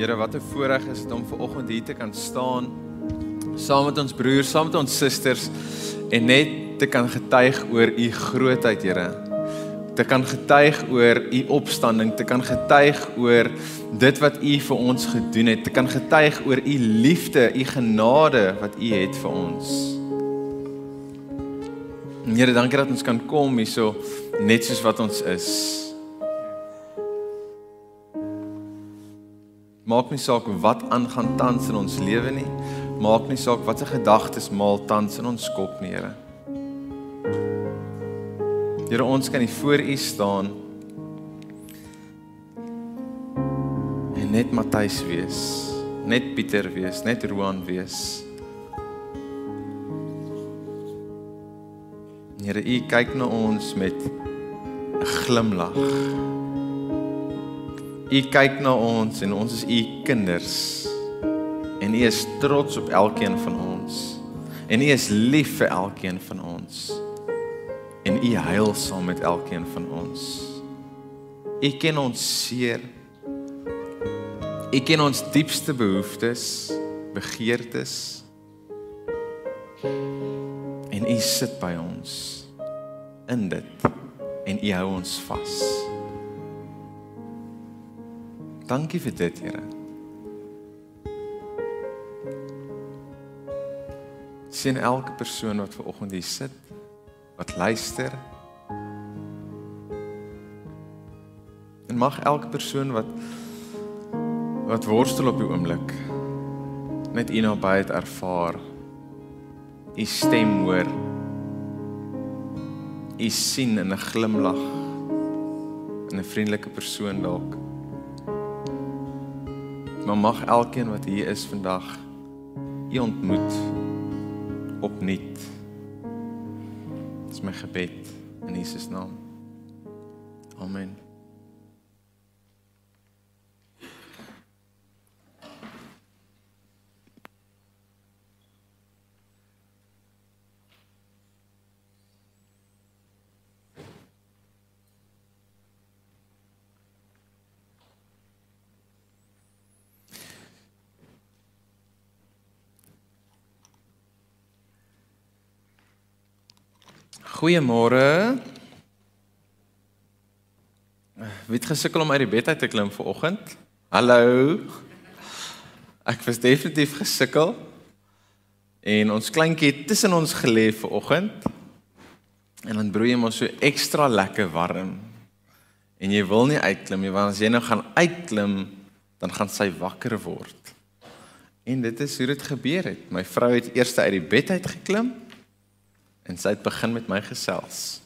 Here, wat 'n voorreg is dit om ver oggend hier te kan staan saam met ons broers, saam met ons susters en net te kan getuig oor u grootheid, Here. Te kan getuig oor u opstanding, te kan getuig oor dit wat u vir ons gedoen het, te kan getuig oor u liefde, u genade wat u het vir ons. Here, dankie dat ons kan kom hierso net soos wat ons is. Maak nie saak wat aangaan tans in ons lewe nie. Maak nie saak watter gedagtes maal tans in ons kop nie, Here. Here, ons kan hier voor U staan en net Matthys wees, net Pieter wees, net Roan wees. Here, U kyk na ons met 'n glimlag. U kyk na ons en ons is u kinders. En u is trots op elkeen van ons. En u is lief vir elkeen van ons. En u huil saam met elkeen van ons. U ken ons seer. U ken ons diepste behoeftes, begeertes. En u sit by ons in dit en u hou ons vas. Dankie vir dit, Here. Sien elke persoon wat ver oggend hier sit, wat luister. En mag elke persoon wat wat worstel op die oomblik net u nabyheid ervaar. U stem hoor. U sien in 'n glimlag 'n vriendelike persoon dalk. Maar mag elkeen wat hier is vandag u ontmoet opnuut. Dit is my gebed in Jesus naam. Amen. Goeiemôre. Wie het gesukkel om uit die bed uit te klim vanoggend? Hallo. Ek was definitief gesukkel. En ons kleintjie het tussen ons gelê vanoggend. En dan broei hom so ekstra lekker warm. En jy wil nie uitklim nie want as jy nou gaan uitklim, dan gaan sy wakker word. En dit is hoe dit gebeur het. My vrou het eers uit die bed uit geklim en sy het begin met my gesels.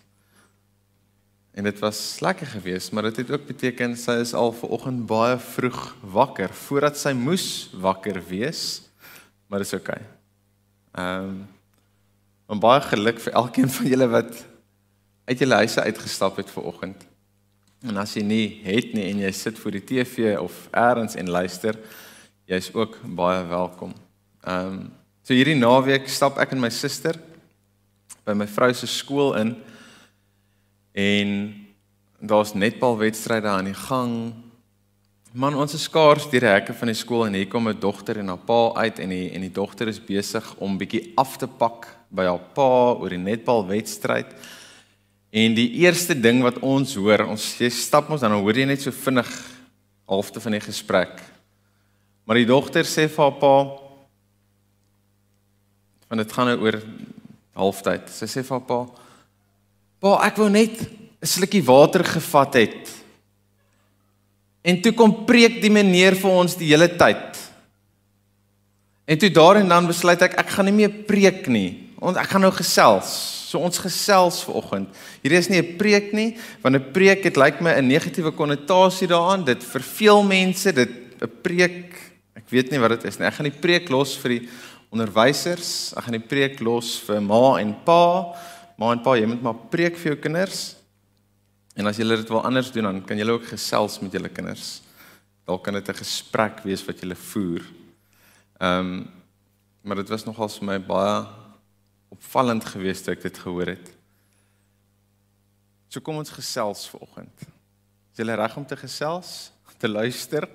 En dit was lekker geweest, maar dit het ook beteken sy is al ver oggend baie vroeg wakker voordat sy moes wakker wees. Maar dit is oukei. Okay. Ehm um, baie geluk vir elkeen van julle wat uit julle huise uitgestap het ver oggend. En as jy nie het nie en jy sit voor die TV of elders en luister, jy's ook baie welkom. Ehm um, so hierdie naweek stap ek en my suster by my vrou se skool in en daar's netbalwedstryde aan die gang. Man, ons is skaars deur die hekke van die skool en hier kom 'n dogter en haar pa uit en die en die dogter is besig om bietjie af te pak by haar pa oor die netbalwedstryd. En die eerste ding wat ons hoor, ons jy stap ons dan hoor jy net so vinnig halfte van die gesprek. Maar die dogter sê vir haar pa want dit gaan nou oor halftyd. Sy sê vir haar pa: "Pa, ek wou net 'n slukkie water gevat het." En toe kom preek die meneer vir ons die hele tyd. En toe daar en dan besluit ek ek gaan nie meer preek nie. Ons ek gaan nou gesels. So ons gesels vanoggend. Hierdie is nie 'n preek nie, want 'n preek het lyk my 'n negatiewe konnotasie daaraan. Dit verveel mense. Dit 'n preek, ek weet nie wat dit is nie. Ek gaan die preek los vir die onderwysers. Ek gaan die preek los vir ma en pa. Ma en pa, jy moet maar preek vir jou kinders. En as julle dit wil anders doen, dan kan julle ook gesels met julle kinders. Dalk kan dit 'n gesprek wees wat julle voer. Ehm um, maar dit was nogal vir my baie opvallend geweest toe ek dit gehoor het. So kom ons gesels vanoggend. Is julle reg om te gesels, te luister?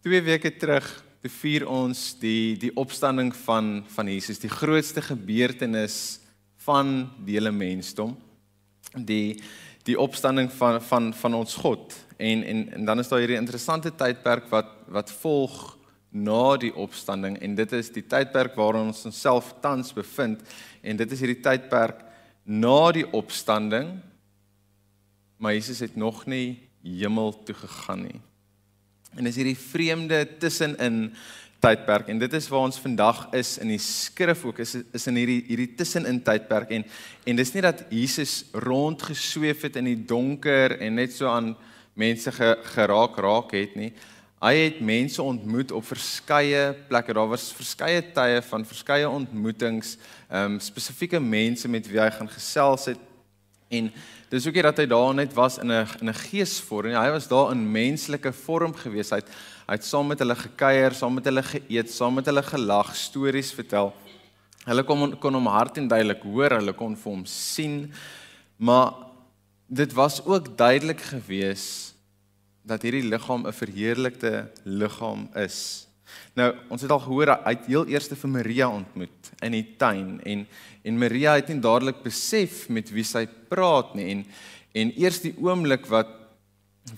2 weke terug te vier ons die die opstanding van van Jesus, die grootste gebeurtenis van die hele mensdom. Die die opstanding van van van ons God. En en en dan is daar hierdie interessante tydperk wat wat volg na die opstanding en dit is die tydperk waarin ons onsself tans bevind en dit is hierdie tydperk na die opstanding maar Jesus het nog nie hemel toe gegaan nie. En is hierdie vreemde tussenin tydperk en dit is waar ons vandag is in die skrif ook is is in hierdie hierdie tussenin tydperk en en dis nie dat Jesus rondgesweef het in die donker en net so aan mense ge, geraak raak het nie. Hy het mense ontmoet op verskeie plekke. Daar was verskeie tye van verskeie ontmoetings, ehm um, spesifieke mense met wie hy gaan gesels het. En dis ook nie dat hy daar net was in 'n in 'n geesvorm nie. Hy was daar in menslike vorm gewees. Hy het hy het saam met hulle gekuier, saam met hulle geëet, saam met hulle gelag, stories vertel. Hulle kon kon hom hart en duidelik hoor, hulle kon vir hom sien. Maar dit was ook duidelik geweest dat hierdie liggaam 'n verheerlikte liggaam is. Nou, ons het al gehoor hy het heel eers vir Maria ontmoet in die tuin en en Maria het nie dadelik besef met wie sy praat nie en en eers die oomblik wat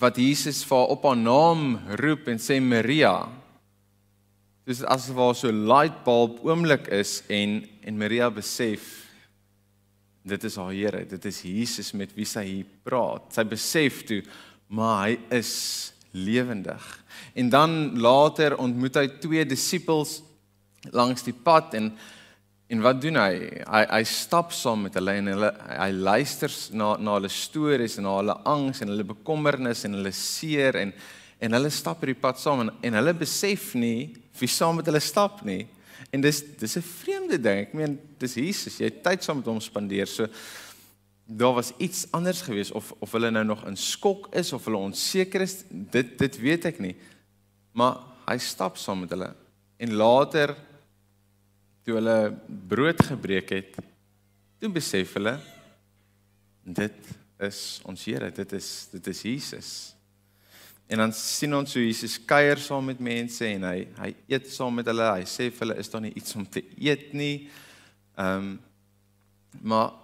wat Jesus vir haar op haar naam roep en sê Maria. Dis asof haar so light bulb oomblik is en en Maria besef dit is haar Here, dit is Jesus met wie sy hier praat. Sy besef toe maar hy is lewendig. En dan later ontmoet hy twee disippels langs die pad en en wat doen hy? Hy hy stap saam met hulle en hulle hy luister na na hulle stories en na hulle angs en hulle bekommernis en hulle seer en en hulle stap hierdie pad saam en, en hulle besef nie wie saam met hulle stap nie. En dis dis 'n vreemde ding. Ek meen dis Jesus. Jy tyd saam met hom spandeer. So daar was iets anders gewees of of hulle nou nog in skok is of hulle onseker is, dit dit weet ek nie. Maar hy stap saam met hulle en later toe hulle brood gebreek het, toe besef hulle dit is ons Here, dit is dit is Jesus. En dan sien ons hoe Jesus kuier saam met mense en hy hy eet saam met hulle. Hy sê vir hulle is daar nie iets om te eet nie. Ehm um, maar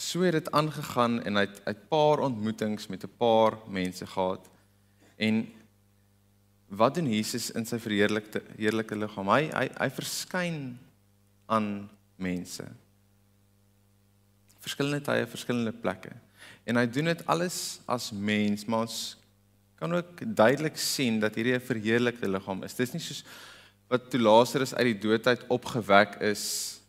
so het dit aangegaan en hy het 'n paar ontmoetings met 'n paar mense gehad. En wat doen Jesus in sy verheerlikte heerlike liggaam? Hy hy hy verskyn aan mense. Verskillende tye, verskillende plekke. En hy doen dit alles as mens, maar ons kan ook duidelik sien dat hierdie 'n verheerlikte liggaam is. Dis nie soos wat toe Lazarus uit die dood uit opgewek is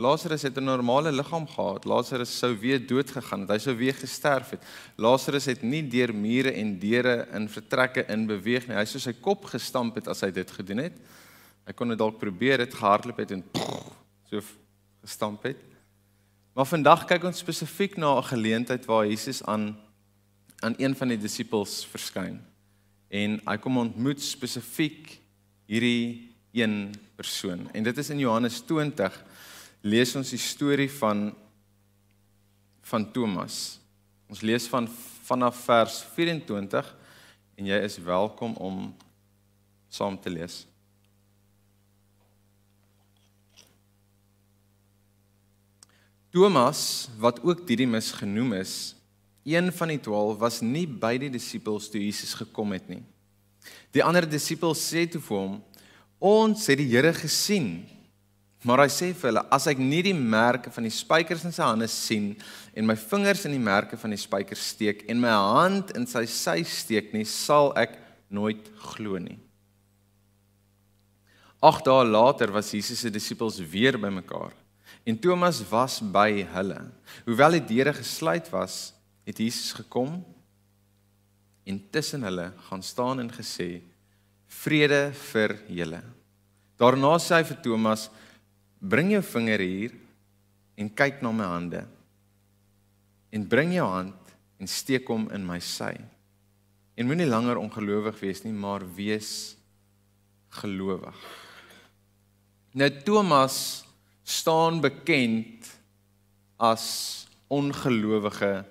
Lazarus het 'n normale liggaam gehad. Lazarus sou weer dood gegaan het. Hy sou weer gesterf het. Lazarus het nie deur mure en deure in vertrekke in beweeg nie. Hy sou sy kop gestamp het as hy dit gedoen het. Hy kon dit dalk probeer het gehardloop het en so gestamp het. Maar vandag kyk ons spesifiek na 'n geleentheid waar Jesus aan aan een van die disippels verskyn. En hy kom ontmoet spesifiek hierdie een persoon. En dit is in Johannes 20 lees ons die storie van van Thomas. Ons lees van vanaf vers 24 en jy is welkom om saam te lees. Thomas, wat ook Didimus genoem is, een van die 12 was nie by die disippels toe Jesus gekom het nie. Die ander disippels sê toe vir hom: "Ons het die Here gesien." Maar hy sê vir hulle as ek nie die merke van die spykers in sy hande sien en my vingers in die merke van die spykers steek en my hand in sy sy steek nie, sal ek nooit glo nie. Ag dae later was Jesus se disippels weer bymekaar en Thomas was by hulle. Hoewel die deure gesluit was, het Jesus gekom en tussen hulle gaan staan en gesê: "Vrede vir julle." Daarna sê hy vir Thomas: Bring jou vinger hier en kyk na my hande. En bring jou hand en steek hom in my sy. En moenie langer ongelowig wees nie, maar wees gelowig. Nou Thomas staan bekend as ongelowige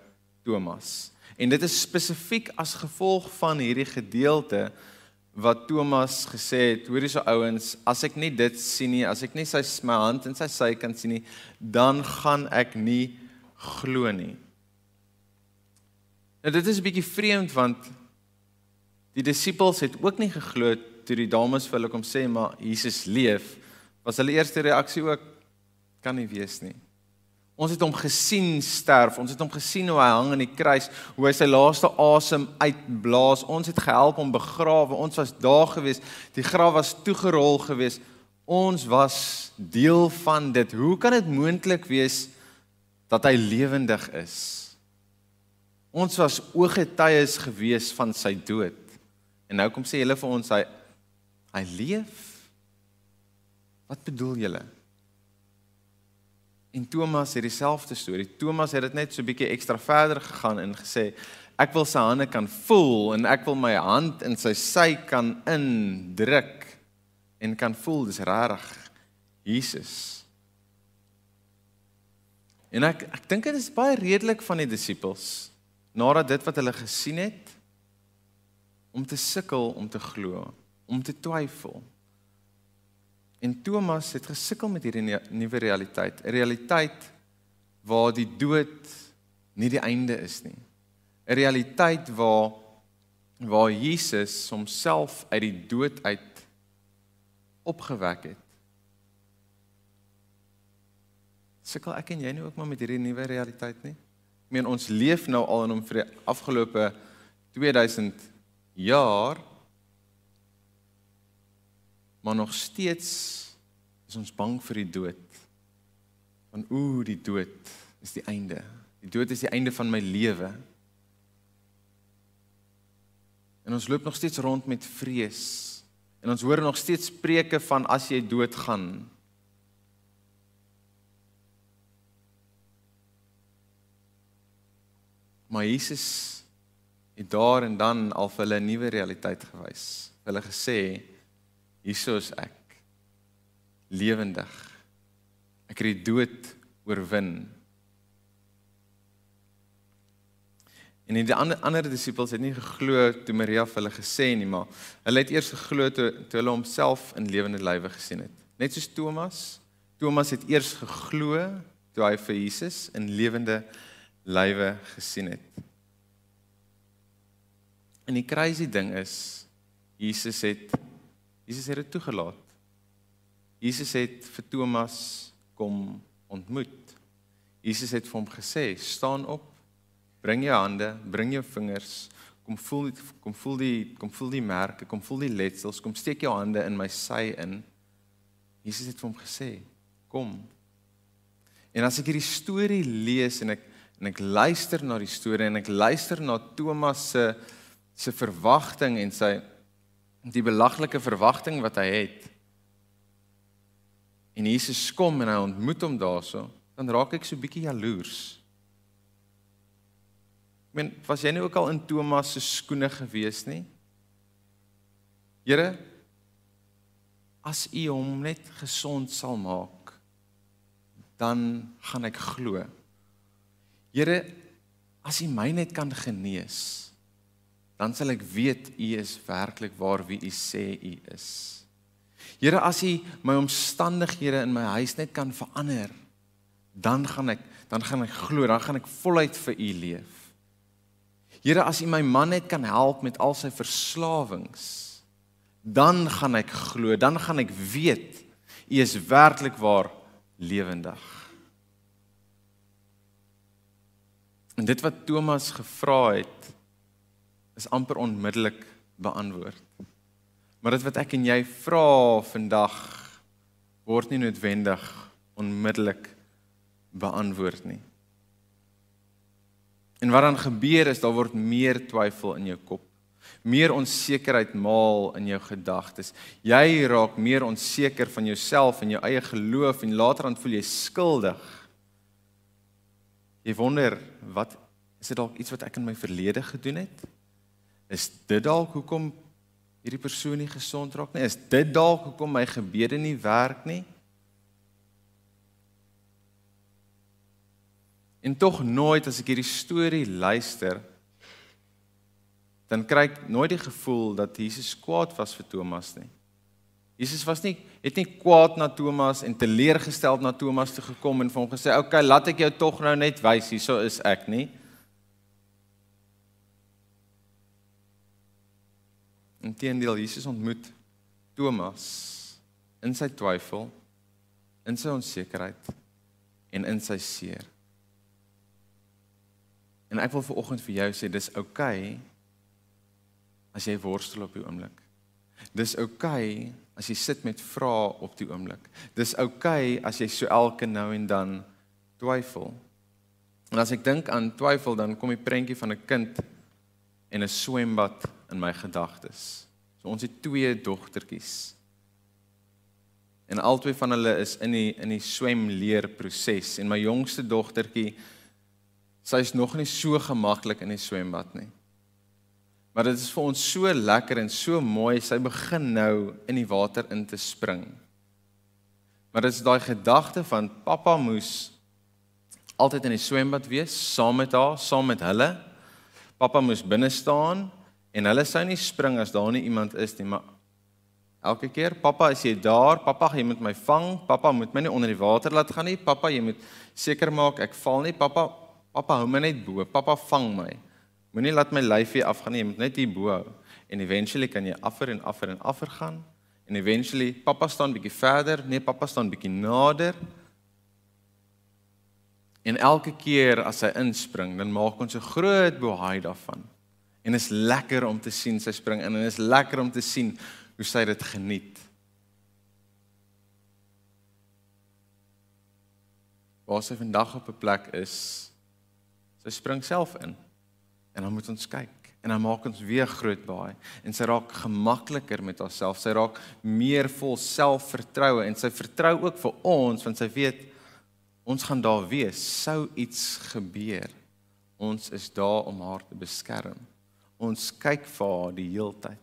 Thomas. En dit is spesifiek as gevolg van hierdie gedeelte wat Thomas gesê het, hoorie so ouens, as ek nie dit sien nie, as ek nie sy my hand in sy sy kan sien nie, dan gaan ek nie glo nie. Nou dit is 'n bietjie vreemd want die disippels het ook nie geglo toe die dames vir hulle kom sê maar Jesus leef. Was hulle eerste reaksie ook kan nie wees nie. Ons het hom gesien sterf. Ons het hom gesien hoe hy hang aan die kruis, hoe hy sy laaste asem uitblaas. Ons het gehelp om begrawe. Ons was daar gewees. Die graf was toegerol gewees. Ons was deel van dit. Hoe kan dit moontlik wees dat hy lewendig is? Ons was ooggetuies gewees van sy dood. En nou kom sê hulle vir ons hy hy leef. Wat bedoel julle? En Thomas het dieselfde storie. Thomas het dit net so bietjie ekstra verder gegaan en gesê ek wil sy hande kan voel en ek wil my hand in sy sy kan indruk en kan voel dis regtig Jesus. En ek ek dink dit is baie redelik van die disippels nadat dit wat hulle gesien het om te sukkel om te glo, om te twyfel. En Thomas het gesukkel met hierdie nuwe realiteit, 'n realiteit waar die dood nie die einde is nie. 'n Realiteit waar waar Jesus homself uit die dood uit opgewek het. Sukkel ek en jy nou ook maar met hierdie nuwe realiteit nie? Ek meen ons leef nou al in hom vir die afgelope 2000 jaar maar nog steeds is ons bang vir die dood. Want ooh, die dood is die einde. Die dood is die einde van my lewe. En ons loop nog steeds rond met vrees. En ons hoor nog steeds spreuke van as jy doodgaan. Maar Jesus het daar en dan al vir hulle 'n nuwe realiteit gewys. Hulle gesê Hieso is ek lewendig. Ek het die dood oorwin. En die ander ander disippels het nie geglo toe Maria vir hulle gesê nie, maar hulle het eers geglo toe, toe hulle homself in lewende lywe gesien het. Net soos Thomas. Thomas het eers geglo toe hy vir Jesus in lewende lywe gesien het. En die crazy ding is Jesus het Jesus het dit toegelaat. Jesus het vir Thomas kom ontmoet. Jesus het vir hom gesê: "Staan op. Bring jou hande, bring jou vingers. Kom voel kom voel die kom voel die merke, kom voel die letsels. Kom steek jou hande in my sy in." Jesus het vir hom gesê: "Kom." En as ek hierdie storie lees en ek en ek luister na die storie en ek luister na Thomas se se verwagting en sy die belaglike verwagting wat hy het. En Jesus kom en hy ontmoet hom daarso, dan raak ek so bietjie jaloers. Ek meen, was jy nou ook al in Thomas se skoene gewees nie? Here, as U hom net gesond sal maak, dan gaan ek glo. Here, as U my net kan genees, dan sal ek weet u is werklik waar wie u sê u is. Here, as u my omstandighede in my huis net kan verander, dan gaan ek dan gaan ek glo, dan gaan ek voluit vir u leef. Here, as u my man net kan help met al sy verslawings, dan gaan ek glo, dan gaan ek weet u is werklik waar lewendig. En dit wat Thomas gevra het, is amper onmiddellik beantwoord. Maar dit wat ek en jy vra vandag word nie noodwendig onmiddellik beantwoord nie. En wat dan gebeur is daar word meer twyfel in jou kop. Meer onsekerheid maal in jou gedagtes. Jy raak meer onseker van jouself en jou eie geloof en later dan voel jy skuldig. Jy wonder, wat is dit dalk iets wat ek in my verlede gedoen het? Is dit dalk hoekom hierdie persoon nie gesond raak nie? Is dit dalk hoekom my gebede nie werk nie? En tog nooit as ek hierdie storie luister, dan kry ek nooit die gevoel dat Jesus kwaad was vir Thomas nie. Jesus was nie het nie kwaad na Thomas en teleurgesteld na Thomas toe gekom en vir hom gesê, "Oké, okay, laat ek jou tog nou net wys, hierso is ek nie." Inteendeel, Jesus ontmoet Thomas in sy twyfel, in sy onsekerheid en in sy seer. En ek wil vir oggend vir jou sê dis oukei okay as jy worstel op die oomblik. Dis oukei okay as jy sit met vrae op die oomblik. Dis oukei okay as jy so elke nou en dan twyfel. En as ek dink aan twyfel dan kom die prentjie van 'n kind en 'n swembad in my gedagtes. So ons het twee dogtertjies. En albei van hulle is in die in die swemleer proses en my jongste dogtertjie sy is nog nie so gemaklik in die swembad nie. Maar dit is vir ons so lekker en so mooi sy begin nou in die water in te spring. Maar dit is daai gedagte van pappa moes altyd in die swembad wees saam met haar, saam met hulle. Pappa moes binne staan en hulle sou nie spring as daar nie iemand is nie, maar Elke keer, pappa, as jy daar, pappa, jy moet my vang. Pappa, moet my nie onder die water laat gaan nie. Pappa, jy moet seker maak ek val nie. Pappa, pappa, hou my net bo. Pappa, vang my. Moenie laat my lyfie afgaan nie. Jy moet net hier bo hou. En eventually kan jy afver en afver en afver gaan. En eventually, pappa staan bietjie verder. Nee, pappa staan bietjie nader. En elke keer as hy inspring, dan maak ons 'n groot bohaai daarvan. En is lekker om te sien sy spring in en is lekker om te sien hoe sy dit geniet. Waar sy vandag op 'n plek is, sy spring self in. En dan moet ons kyk en dan maak ons weer groot baie en sy raak gemakliker met haarself. Sy raak meer vol selfvertroue en sy vertrou ook vir ons want sy weet ons gaan daar wees sou iets gebeur. Ons is daar om haar te beskerm. Ons kyk vir haar die heeltyd.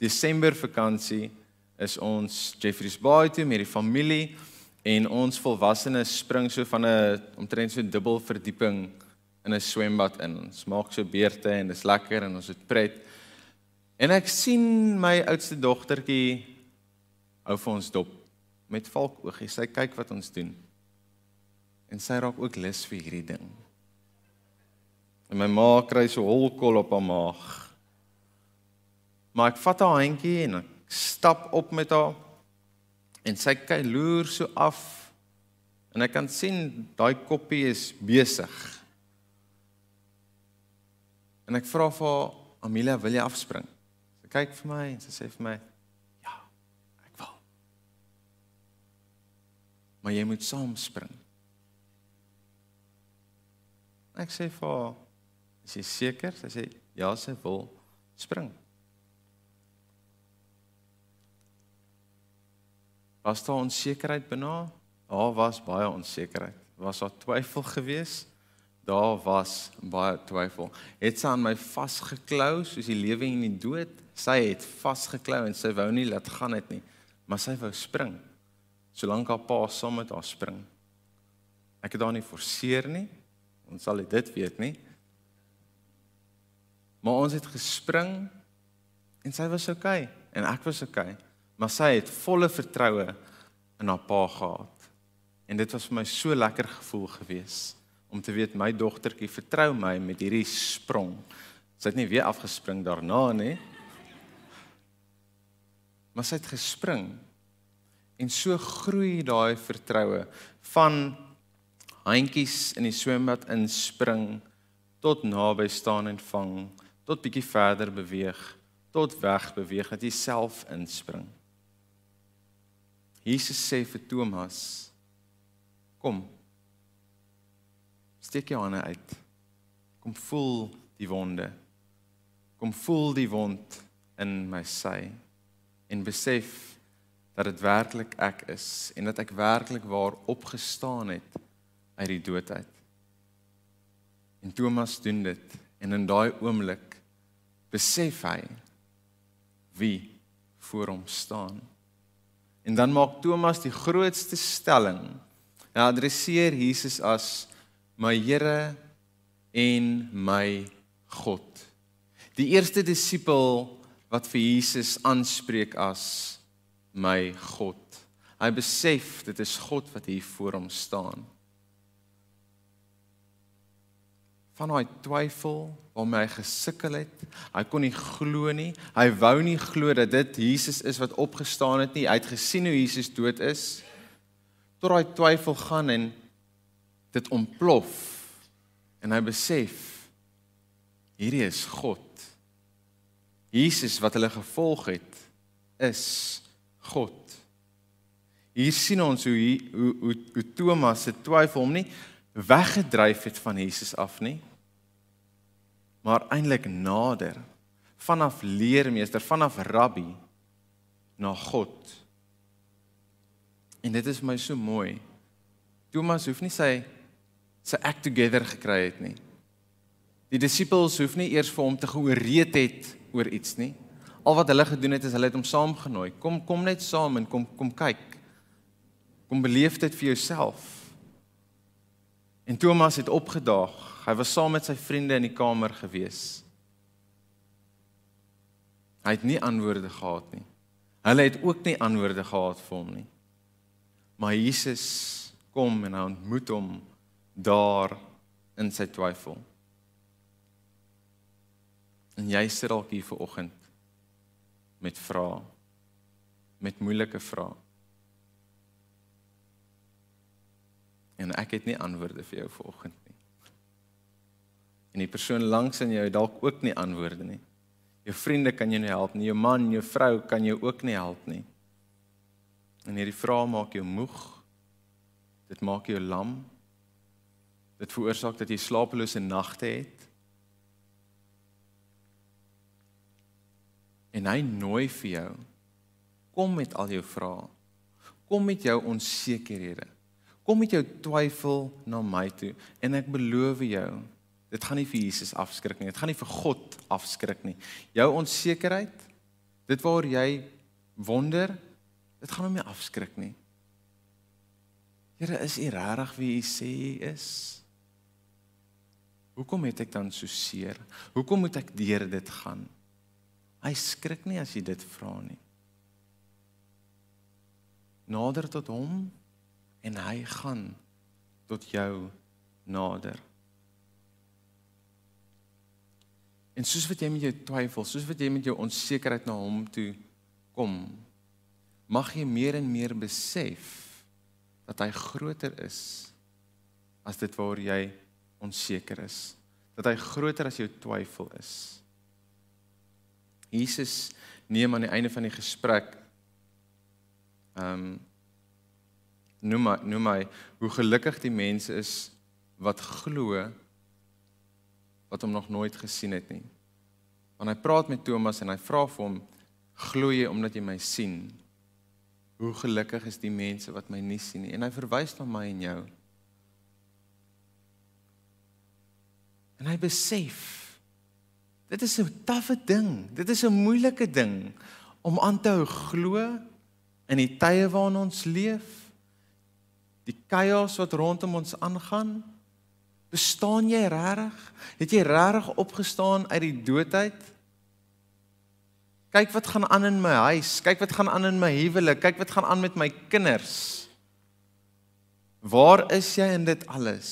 Desember vakansie is ons Jeffreys Bay toe met die familie en ons volwassenes spring so van 'n omtrent so dubbel verdieping in 'n swembad in. Ons maak so beurte en dit is lekker en ons het pret. En ek sien my oudste dogtertjie hou vir ons dop met valkoogies. Sy kyk wat ons doen. En sy raak ook lus vir hierdie ding. En my ma kry so holkol op haar maag. Maar ek vat haar handjie en ek stap op met haar en sy kyk loer so af en ek kan sien daai koppie is besig. En ek vra vir haar, "Amelia, wil jy afspring?" Sy kyk vir my en sy sê vir my, "Ja, ek wil." Maar jy moet saam spring. Ek sê vir haar, "Is jy seker?" Sy sê, "Ja, sy wil spring." Was daar onsekerheid binne? Daar was baie onsekerheid. Was daar twyfel geweest? Daar was baie twyfel. Het sy aan my vasgeklou soos die lewe en die dood? Sy het vasgeklou en sy wou nie laat gaan het nie, maar sy wou spring. Solank haar pa saam met haar spring. Ek het haar nie forceer nie. Ons sal dit weet nie. Maar ons het gespring en sy was oukei okay, en ek was oukei. Okay maar sy het volle vertroue in haar pa gehad. En dit was vir my so lekker gevoel gewees om te weet my dogtertjie vertrou my met hierdie sprong. Sy het nie weer afgespring daarna nie. Maar sy het gespring. En so groei daai vertroue van handjies in die swembad inspring tot naby staan en vang, tot bietjie verder beweeg, tot weg beweeg dat jy self inspring. Jesus sê vir Thomas: Kom. Steek jou hande uit. Kom voel die wonde. Kom voel die wond in my sy en besef dat dit werklik ek is en dat ek werklik waar opgestaan het uit die dood uit. En Thomas doen dit en in daai oomblik besef hy wie voor hom staan. En dan maak Thomas die grootste stelling. Hy adresseer Jesus as my Here en my God. Die eerste disipel wat vir Jesus aanspreek as my God. Hy besef dit is God wat hier voor hom staan. Van daai twyfel waarmee hy gesukkel het, hy kon nie glo nie. Hy wou nie glo dat dit Jesus is wat opgestaan het nie. Hy het gesien hoe Jesus dood is. Tot daai twyfel gaan en dit ontplof en hy besef hierdie is God. Jesus wat hulle gevolg het is God. Hier sien ons hoe hoe hoe, hoe Thomas se twyfel hom nie weggedryf het van Jesus af nie maar eintlik nader vanaf leermeester vanaf rabbi na God. En dit is my so mooi. Thomas hoef nie sy sy act together gekry het nie. Die disippels hoef nie eers vir hom te geooreed het oor iets nie. Al wat hulle gedoen het is hulle het hom saamgenooi. Kom kom net saam en kom kom kyk. Kom beleef dit vir jouself. En Thomas het opgedaag. Hy was saam met sy vriende in die kamer gewees. Hy het nie antwoorde gehad nie. Hulle het ook nie antwoorde gehad vir hom nie. Maar Jesus kom en hy ontmoet hom daar in sy twyfel. En jy sit dalk hier vir oggend met vrae met moeilike vrae. En ek het nie antwoorde vir jou vanoggend nie. En die persoon langs in jou het dalk ook nie antwoorde nie. Jou vriende kan jou nie help nie, jou man, jou vrou kan jou ook nie help nie. En hierdie vrae maak jou moeg. Dit maak jou lam. Dit veroorsaak dat jy slapelose nagte het. En hy nooi vir jou kom met al jou vrae. Kom met jou onsekerhede. Kom met jou twyfel na my toe en ek beloof jou, dit gaan nie vir Jesus afskrik nie. Dit gaan nie vir God afskrik nie. Jou onsekerheid, dit waar jy wonder, dit gaan hom nie afskrik nie. Here, is U regtig wie U sê U is? Hoekom het ek dan so seer? Hoekom moet ek deur dit gaan? Hy skrik nie as jy dit vra nie. Nader tot hom en hy gaan tot jou nader. En soos wat jy met jou twyfel, soos wat jy met jou onsekerheid na hom toe kom, mag jy meer en meer besef dat hy groter is as dit waar jy onseker is. Dat hy groter as jou twyfel is. Jesus neem aan die einde van die gesprek ehm um, noem my noem my hoe gelukkig die mense is wat glo wat hom nog nooit gesien het nie. Want hy praat met Thomas en hy vra vir hom glo jy omdat jy my sien? Hoe gelukkig is die mense wat my nie sien nie en hy verwys na my en jou. En hy besef dit is 'n taffe ding. Dit is 'n moeilike ding om aan te hou glo in die tye waarin ons leef die chaos wat rondom ons aangaan? Bestaan jy regtig? Het jy regtig opgestaan uit die dood uit? Kyk wat gaan aan in my huis, kyk wat gaan aan in my huwelik, kyk wat gaan aan met my kinders. Waar is jy in dit alles?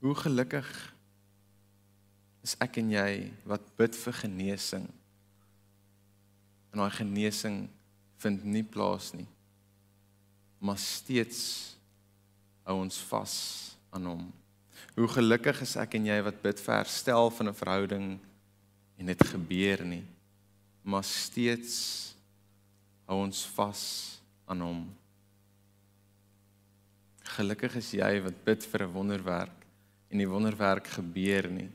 Hoe gelukkig is ek en jy wat bid vir genesing. En daai genesing vind nie plaas nie. Maar steeds hou ons vas aan hom. Hoe gelukkig is ek en jy wat bid vir herstel van 'n verhouding en dit gebeur nie. Maar steeds hou ons vas aan hom. Gelukkig is jy wat bid vir 'n wonderwerk en die wonderwerk gebeur nie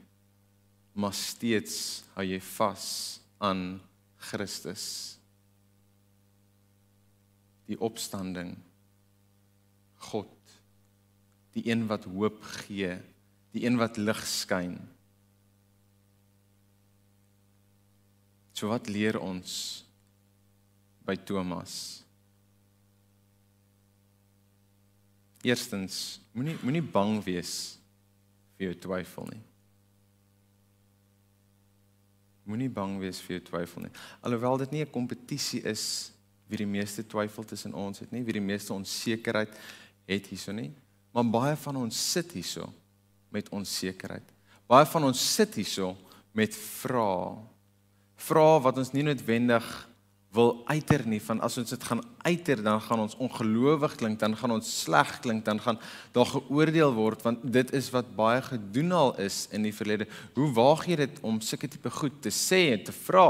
maar steeds hou jy vas aan Christus. Die opstanding God, die een wat hoop gee, die een wat lig skyn. So wat leer ons by Thomas? eerstens, moenie moenie bang wees vir jou twyfel nie. Moenie bang wees vir jou twyfel nie. Alhoewel dit nie 'n kompetisie is wie die meeste twyfel tussen ons het nie, wie die meeste onsekerheid het hierso nie, maar baie van ons sit hierso met onsekerheid. Baie van ons sit hierso met vrae. Vrae wat ons nie noodwendig wil uiter nie. Van as ons dit gaan uiter dan gaan ons ongelowig klink dan gaan ons sleg klink dan gaan daar geoordeel word want dit is wat baie gedoen al is in die verlede. Hoe waag jy dit om sulke tipe goed te sê en te vra?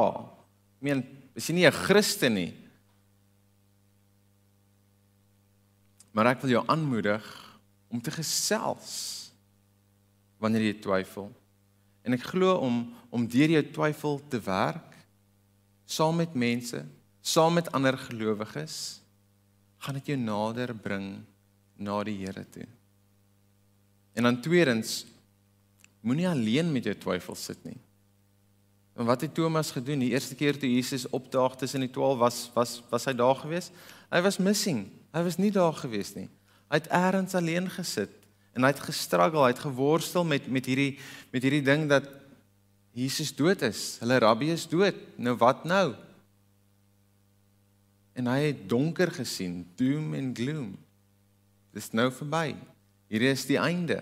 Ek meen is jy nie 'n Christen nie? Maar ek wil jou aanmoedig om te gesels wanneer jy twyfel. En ek glo om om deur jou twyfel te werk saam met mense, saam met ander gelowiges, gaan dit jou nader bring na die Here toe. En dan tweedens, moenie alleen met jou twyfels sit nie. En wat het Thomas gedoen die eerste keer toe Jesus opdaag tussen die 12 was was was hy daar gewees? Hy was missing. Hy was nie daar gewees nie. Hy het eers alleen gesit en hy het gestruggle, hy het geworstel met met hierdie met hierdie ding dat Jesus dood is. Hulle rabbi is dood. Nou wat nou? En hy het donker gesien, doom en gloom. Dis nou verby. Hier is die einde.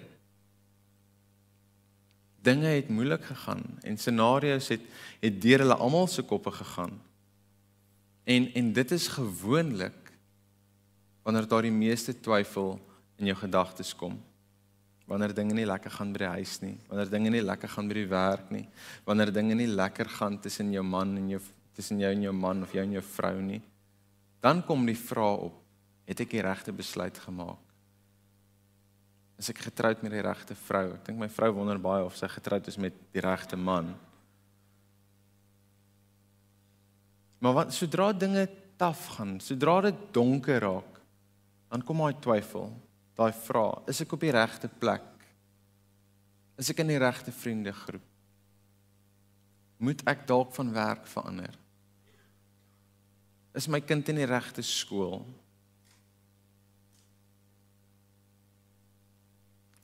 Dinge het moeilik gegaan en scenario's het het deur hulle almal se koppe gegaan. En en dit is gewoonlik wanneer daar die meeste twyfel in jou gedagtes kom wanneer dinge nie lekker gaan by die huis nie, wanneer dinge nie lekker gaan by die werk nie, wanneer dinge nie lekker gaan tussen jou man en jou tussen jou en jou man of jou en jou vrou nie, dan kom die vraag op: het ek die regte besluit gemaak? Is ek getroud met die regte vrou? Ek dink my vrou wonder baie of sy getroud is met die regte man. Maar wat sodra dinge taaf gaan, sodra dit donker raak, dan kom daai twyfel daai vraag, is ek op die regte plek? Is ek in die regte vriendegroep? Moet ek dalk van werk verander? Is my kind in die regte skool?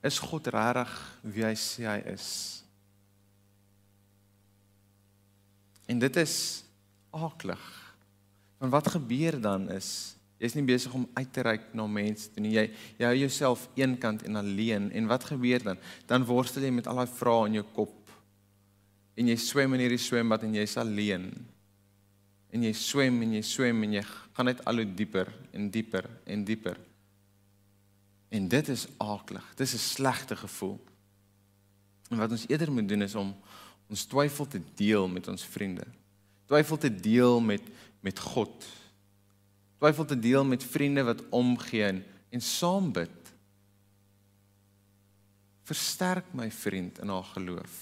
Is God regtig wie hy sê hy is? En dit is aaklig. Want wat gebeur dan is Jy's nie besig om uit te reik na mense toe nie. Jy jy hou jouself eenkant en alleen en wat gebeur dan? Dan worstel jy met al daai vrae in jou kop. En jy swem in hierdie swembad en jy's alleen. En jy swem en jy swem en jy gaan net al hoe dieper en dieper en dieper. En dit is aaklig. Dis 'n slegte gevoel. En wat ons eerder moet doen is om ons twyfel te deel met ons vriende. Twyfel te deel met met God twyfel te deel met vriende wat omgee en, saam bid. Versterk my vriend in haar geloof.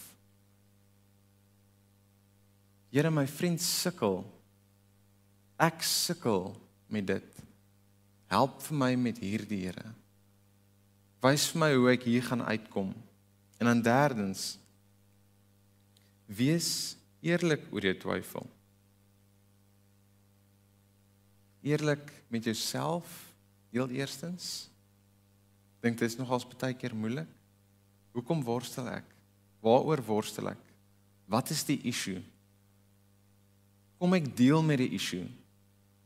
Here my vriend sukkel. Ek sukkel met dit. Help vir my met hierdie Here. Wys vir my hoe ek hier gaan uitkom. En dan derdens wees eerlik oor jou twyfel eerlik met jouself heel eerstens. Dink dit is nogals baie keer moeilik. Hoekom worstel ek? Waaroor worstel ek? Wat is die issue? Kom ek deel met die issue?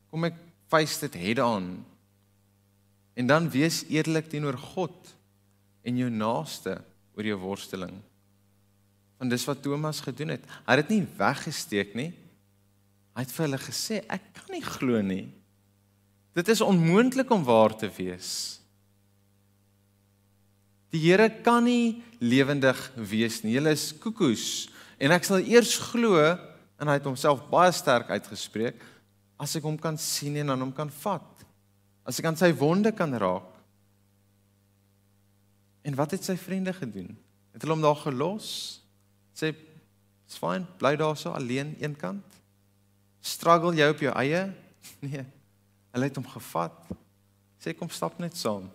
Kom ek face dit head on? En dan wees eerlik teenoor God en jou naaste oor jou worsteling. Want dis wat Thomas gedoen het. Hy het dit nie weggesteek nie. Hy het vir hulle gesê ek kan nie glo nie. Dit is onmoontlik om waar te wees. Die Here kan nie lewendig wees nie. Hulle is koekoes en ek sal eers glo en hy het homself baie sterk uitgespreek as ek hom kan sien en aan hom kan vat. As ek aan sy wonde kan raak. En wat het sy vriende gedoen? Het hulle hom daar gelos? Sê, "It's fine, bly daar so alleen eenkant." Struggle jy op jou eie? Nee. Hulle het hom gevat. Sê kom stap net saam.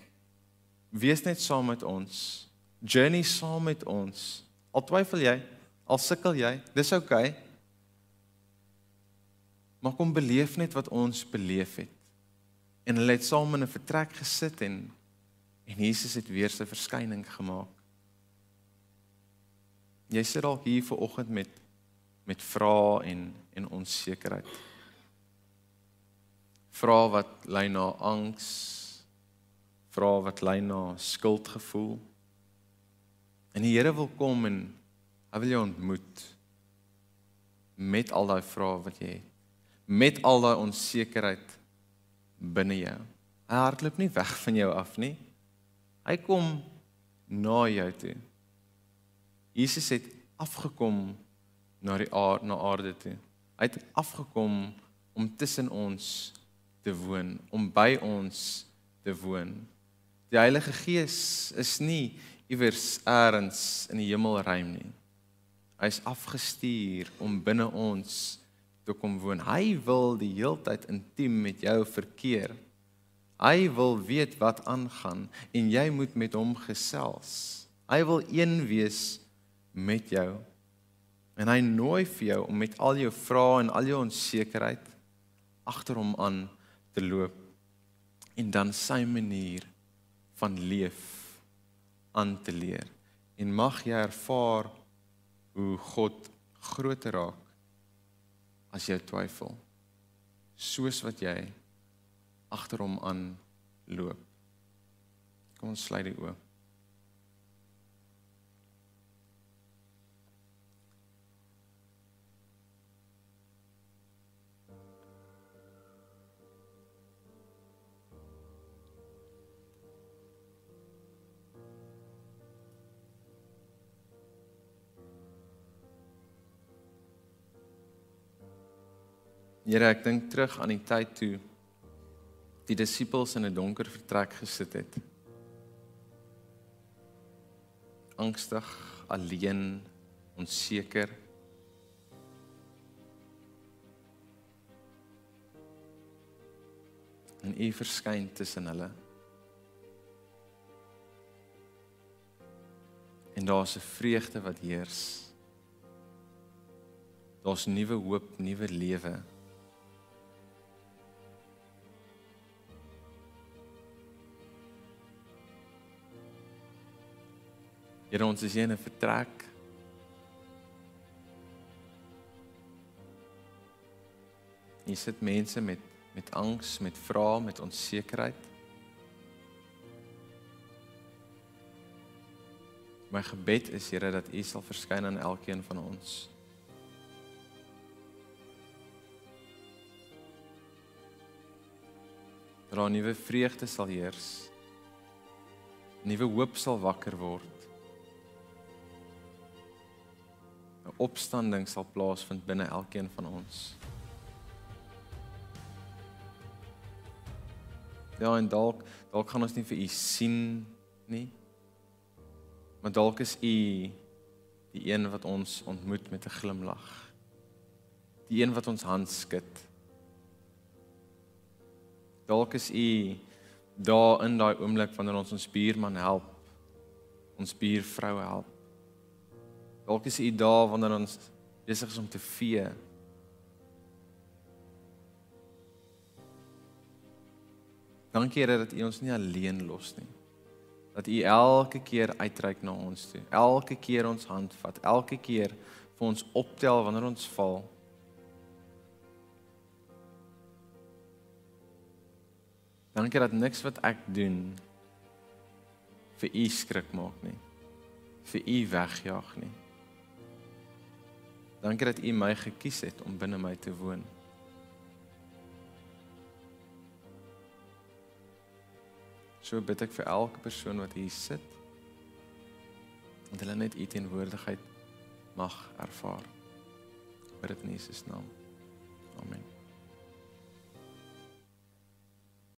Wees net saam met ons. Journey saam met ons. Al twyfel jy, al sukkel jy, dis oukei. Okay. Maar kom beleef net wat ons beleef het. En hulle het saam in 'n vertrek gesit en En Jesus het weer sy verskyning gemaak. Jy sit dalk hier ver oggend met met vrae en en onsekerheid. Vrae wat lei na angs, vrae wat lei na skuldgevoel. En die Here wil kom en hy wil jou ontmoet met al daai vrae wat jy het. Met al daai onsekerheid binne jou. Hy hardloop nie weg van jou af nie. Hy kom na jou toe. Jesus het afgekom na die aarde na aarde toe. Hy het afgekom om tussen ons te woon, om by ons te woon. Die Heilige Gees is nie iewers eers in die hemelruim nie. Hy's afgestuur om binne ons te kom woon. Hy wil die heeltyd intiem met jou verkeer. Hy wil weet wat aangaan en jy moet met hom gesels. Hy wil een wees met jou. En hy nooi vir jou om met al jou vrae en al jou onsekerheid agter hom aan te loop en dan sy manier van leef aan te leer. En mag jy ervaar hoe God groter raak as jy twyfel. Soos wat jy agter hom aan loop. Kom ons sluit die oë. Here, ek dink terug aan die tyd toe die disippels in 'n donker vertrek gesit het. Angstig, alleen, onseker. En U verskyn tussen hulle. En daar's 'n vreugde wat heers. Daar's nuwe hoop, nuwe lewe. Here ons is hier in 'n vertrek. Hier sit mense met met angs, met vrae, met onsekerheid. My gebed is Here dat U sal verskyn aan elkeen van ons. Dat 'n nuwe vreugde sal heers. Nuwe hoop sal wakker word. 'n opstanding sal plaasvind binne elkeen van ons. Ja, en dalk dalk gaan ons nie vir u sien nie. Maar dalk is u die een wat ons ontmoet met 'n glimlag. Die een wat ons hand skud. Dalk is u daar in daai oomblik wanneer ons ons buurman help. Ons buurvrou help. Dalk is u daar wanneer ons besig is om te vee. Dankie Here dat u ons nie alleen los nie. Dat u elke keer uitreik na ons toe. Elke keer ons hand vat, elke keer vir ons optel wanneer ons val. Dankie dat niks wat ek doen vir u skrik maak nie. vir u wegjaag nie. Dankie dat U my gekies het om binne my te woon. So bid ek vir elke persoon wat hier sit. Dat hulle net U teenwoordigheid mag ervaar. Bid dit in Jesus naam. Amen.